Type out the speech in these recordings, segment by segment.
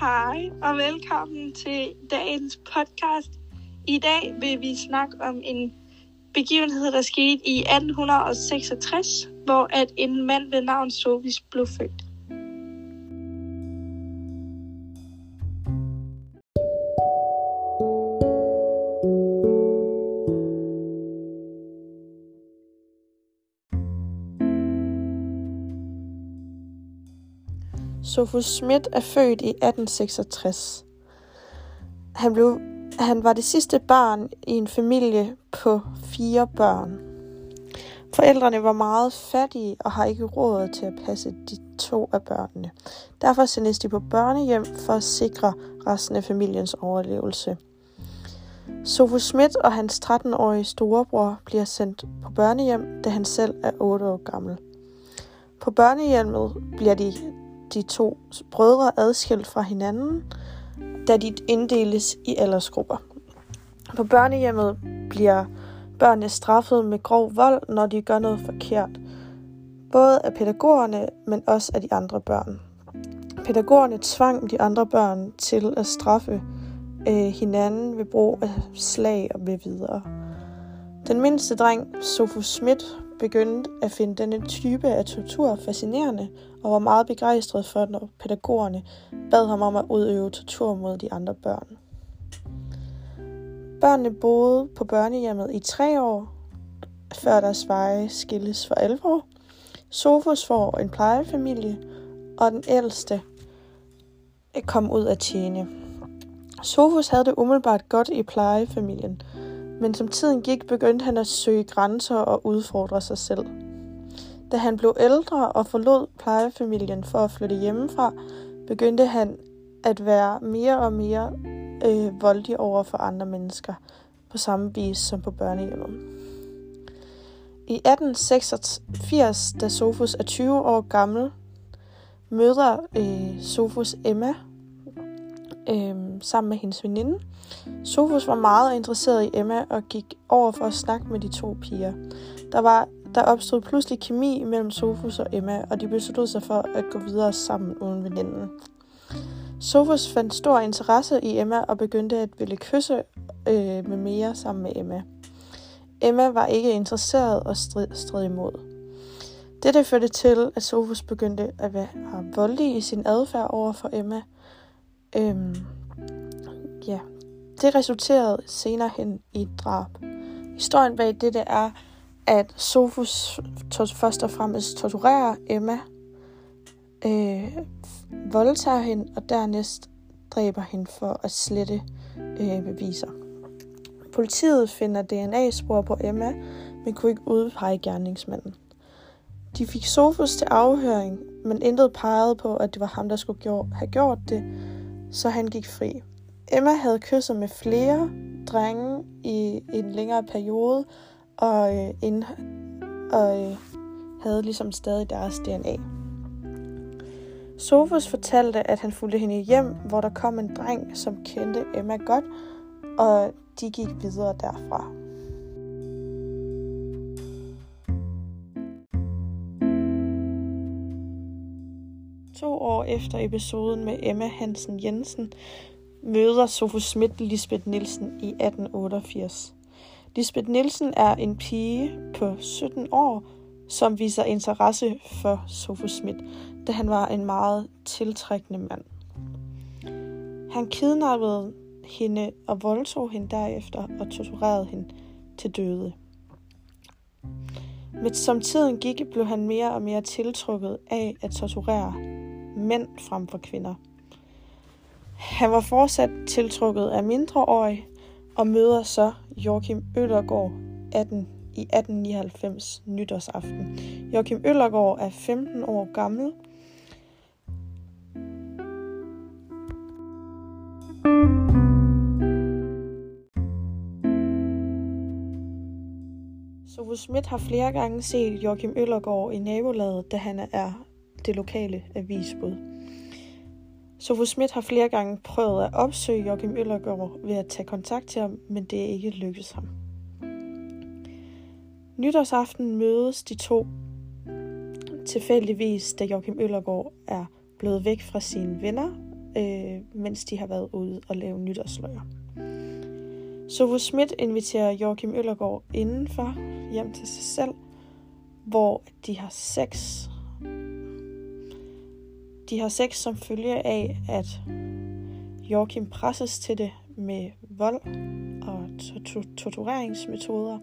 Hej og velkommen til dagens podcast. I dag vil vi snakke om en begivenhed, der skete i 1866, hvor at en mand ved navn Sophus blev født. Sofus Schmidt er født i 1866. Han, blev, han var det sidste barn i en familie på fire børn. Forældrene var meget fattige og har ikke råd til at passe de to af børnene. Derfor sendes de på børnehjem for at sikre resten af familiens overlevelse. Sofus Schmidt og hans 13-årige storebror bliver sendt på børnehjem, da han selv er 8 år gammel. På børnehjemmet bliver de de to brødre adskilt fra hinanden, da de inddeles i aldersgrupper. På børnehjemmet bliver børnene straffet med grov vold, når de gør noget forkert. Både af pædagogerne, men også af de andre børn. Pædagogerne tvang de andre børn til at straffe øh, hinanden ved brug af slag og med videre. Den mindste dreng, Sofus Schmidt, begyndte at finde denne type af tortur fascinerende og var meget begejstret for, når pædagogerne bad ham om at udøve tortur mod de andre børn. Børnene boede på børnehjemmet i tre år, før deres veje skilles for alvor. Sofus får en plejefamilie, og den ældste kom ud at tjene. Sofus havde det umiddelbart godt i plejefamilien, men som tiden gik, begyndte han at søge grænser og udfordre sig selv. Da han blev ældre og forlod plejefamilien for at flytte hjemmefra, begyndte han at være mere og mere øh, voldelig over for andre mennesker, på samme vis som på børnehjemmet. I 1886, da Sofus er 20 år gammel, møder øh, Sofus Emma øh, sammen med hendes veninde. Sofus var meget interesseret i Emma og gik over for at snakke med de to piger. Der var der opstod pludselig kemi mellem Sofus og Emma, og de besluttede sig for at gå videre sammen uden veninden. Sofus fandt stor interesse i Emma og begyndte at ville kysse øh, med mere sammen med Emma. Emma var ikke interesseret og strid, strid imod. Dette førte til, at Sofus begyndte at være voldelig i sin adfærd over for Emma. Øhm, ja, det resulterede senere hen i et drab. Historien bag dette er, at Sofus først og fremmest torturerer Emma, øh, voldtager hende og dernæst dræber hende for at slette øh, beviser. Politiet finder DNA-spor på Emma, men kunne ikke udpege gerningsmanden. De fik Sofus til afhøring, men intet pegede på, at det var ham, der skulle have gjort det, så han gik fri. Emma havde kysset med flere drenge i en længere periode, og, øh, ind, og øh, havde ligesom stadig deres DNA. Sofus fortalte, at han fulgte hende hjem, hvor der kom en dreng, som kendte Emma godt, og de gik videre derfra. År efter episoden med Emma Hansen Jensen, møder Sofus Schmidt Lisbeth Nielsen i 1888. Lisbeth Nielsen er en pige på 17 år, som viser interesse for Sofus Schmidt, da han var en meget tiltrækkende mand. Han kidnappede hende og voldtog hende derefter og torturerede hende til døde. Men som tiden gik, blev han mere og mere tiltrukket af at torturere mænd frem for kvinder. Han var fortsat tiltrukket af mindreårige, og møder så Joachim Øllergaard 18, i 1899 nytårsaften. Joachim Øllergaard er 15 år gammel. Sofus Schmidt har flere gange set Joachim Øllergaard i nabolaget, da han er det lokale avisbud. Sofus Schmidt har flere gange prøvet at opsøge Joachim Øllergaard ved at tage kontakt til ham, men det er ikke lykkedes ham. Nytårsaften mødes de to tilfældigvis, da Joachim Øllergaard er blevet væk fra sine venner øh, mens de har været ude og lave nytårsløjer. Sofus Schmidt inviterer Joachim Øllergaard indenfor hjem til sig selv, hvor de har sex. De har sex som følge af, at Joachim presses til det med vold og tortureringsmetoder.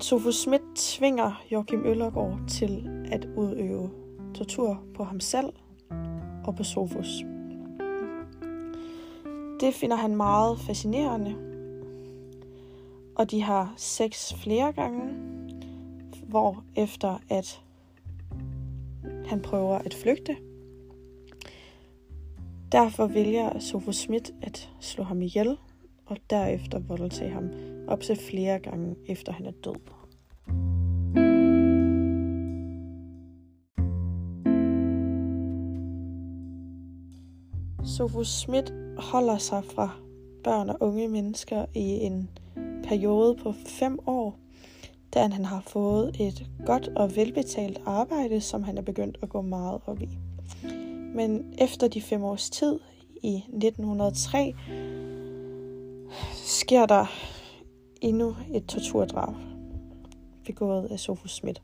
Sofus Schmidt tvinger Joachim Øllergaard til at udøve tortur på ham selv og på Sofus. Det finder han meget fascinerende, og de har sex flere gange, hvor efter at han prøver at flygte. Derfor vælger Sofus Schmidt at slå ham ihjel, og derefter voldtage ham op til flere gange efter han er død. Sofus Schmidt holder sig fra børn og unge mennesker i en periode på fem år, da han har fået et godt og velbetalt arbejde, som han er begyndt at gå meget op i. Men efter de fem års tid i 1903 sker der endnu et torturdrab begået af Sofus Schmidt.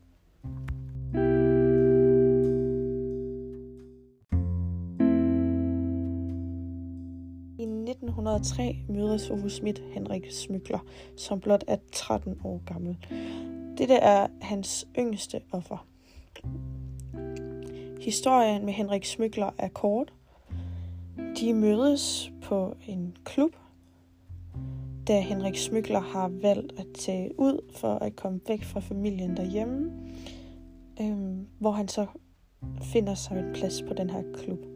1903 mødes Ove Schmidt Henrik Smykler, som blot er 13 år gammel. Dette er hans yngste offer. Historien med Henrik Smykler er kort. De mødes på en klub, da Henrik Smykler har valgt at tage ud for at komme væk fra familien derhjemme, øhm, hvor han så finder sig en plads på den her klub.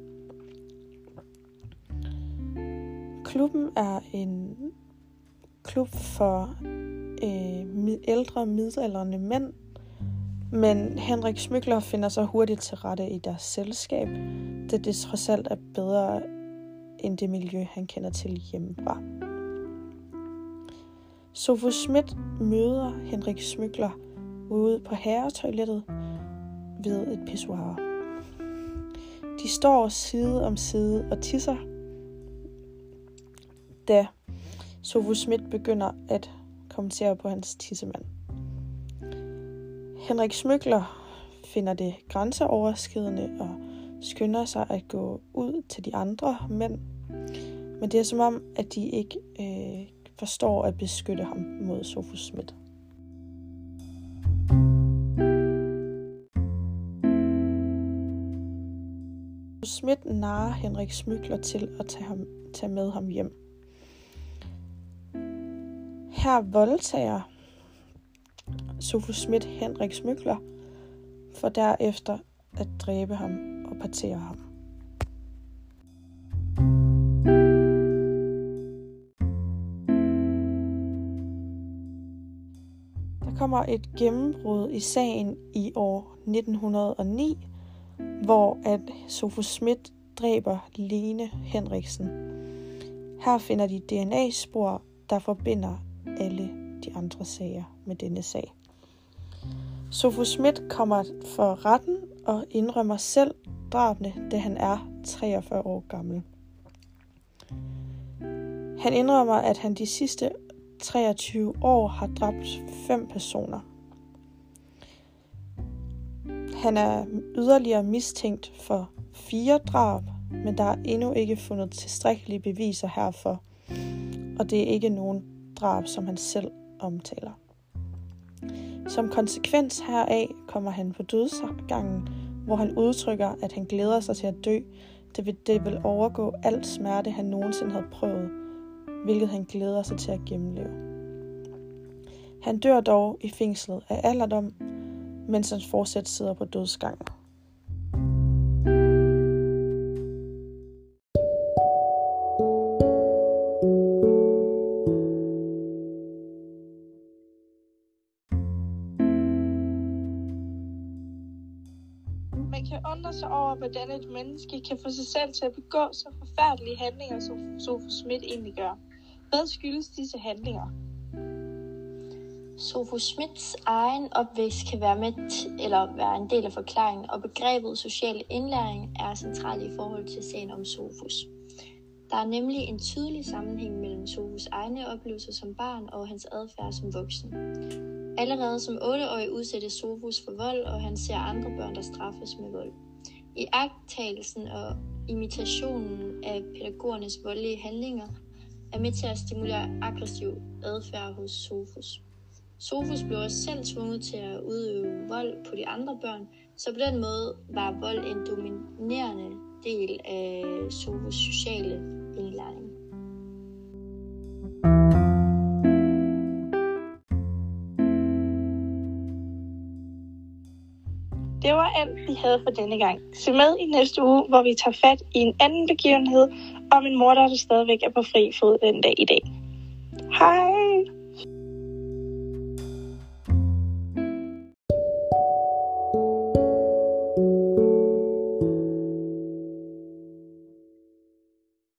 Klubben er en klub for øh, ældre midalderne mænd, men Henrik Smykler finder sig hurtigt til rette i deres selskab, da det trods alt er bedre end det miljø, han kender til hjemmefra. Sofus Schmidt møder Henrik Smykler ude på herretoilettet ved et pissoir. De står side om side og tisser, da Sofus Schmidt begynder at kommentere på hans tissemand. Henrik Smykler finder det grænseoverskridende og skynder sig at gå ud til de andre mænd. Men det er som om, at de ikke øh, forstår at beskytte ham mod Sofus Schmidt. Schmidt narer Henrik Smykler til at tage, ham, tage med ham hjem. Her voldtager Sofus Schmidt Henrik Smykler, for derefter at dræbe ham og partere ham. Der kommer et gennembrud i sagen i år 1909, hvor at Sofus Schmidt dræber Lene Henriksen. Her finder de DNA-spor, der forbinder alle de andre sager med denne sag. Sofus Schmidt kommer for retten og indrømmer selv drabene, da han er 43 år gammel. Han indrømmer, at han de sidste 23 år har dræbt fem personer. Han er yderligere mistænkt for fire drab, men der er endnu ikke fundet tilstrækkelige beviser herfor, og det er ikke nogen drab, som han selv omtaler. Som konsekvens heraf kommer han på dødsgangen, hvor han udtrykker, at han glæder sig til at dø, det vil, det vil overgå alt smerte, han nogensinde havde prøvet, hvilket han glæder sig til at gennemleve. Han dør dog i fængslet af alderdom, mens han fortsat sidder på dødsgangen. Man kan undre sig over, hvordan et menneske kan få sig selv til at begå så forfærdelige handlinger, som Sofus Schmidt egentlig gør. Hvad skyldes disse handlinger? Sofus Schmidts egen opvækst kan være med eller være en del af forklaringen, og begrebet social indlæring er centralt i forhold til sagen om Sofus. Der er nemlig en tydelig sammenhæng mellem Sofus egne oplevelser som barn og hans adfærd som voksen. Allerede som 8-årig udsættes Sofus for vold, og han ser andre børn, der straffes med vold. I agttagelsen og imitationen af pædagogernes voldelige handlinger er med til at stimulere aggressiv adfærd hos Sofus. Sofus blev også selv tvunget til at udøve vold på de andre børn, så på den måde var vold en dominerende del af Sofus sociale indlæring. Det var alt, vi havde for denne gang. Se med i næste uge, hvor vi tager fat i en anden begivenhed om en mor, der stadigvæk er på fri fod den dag i dag. Hej!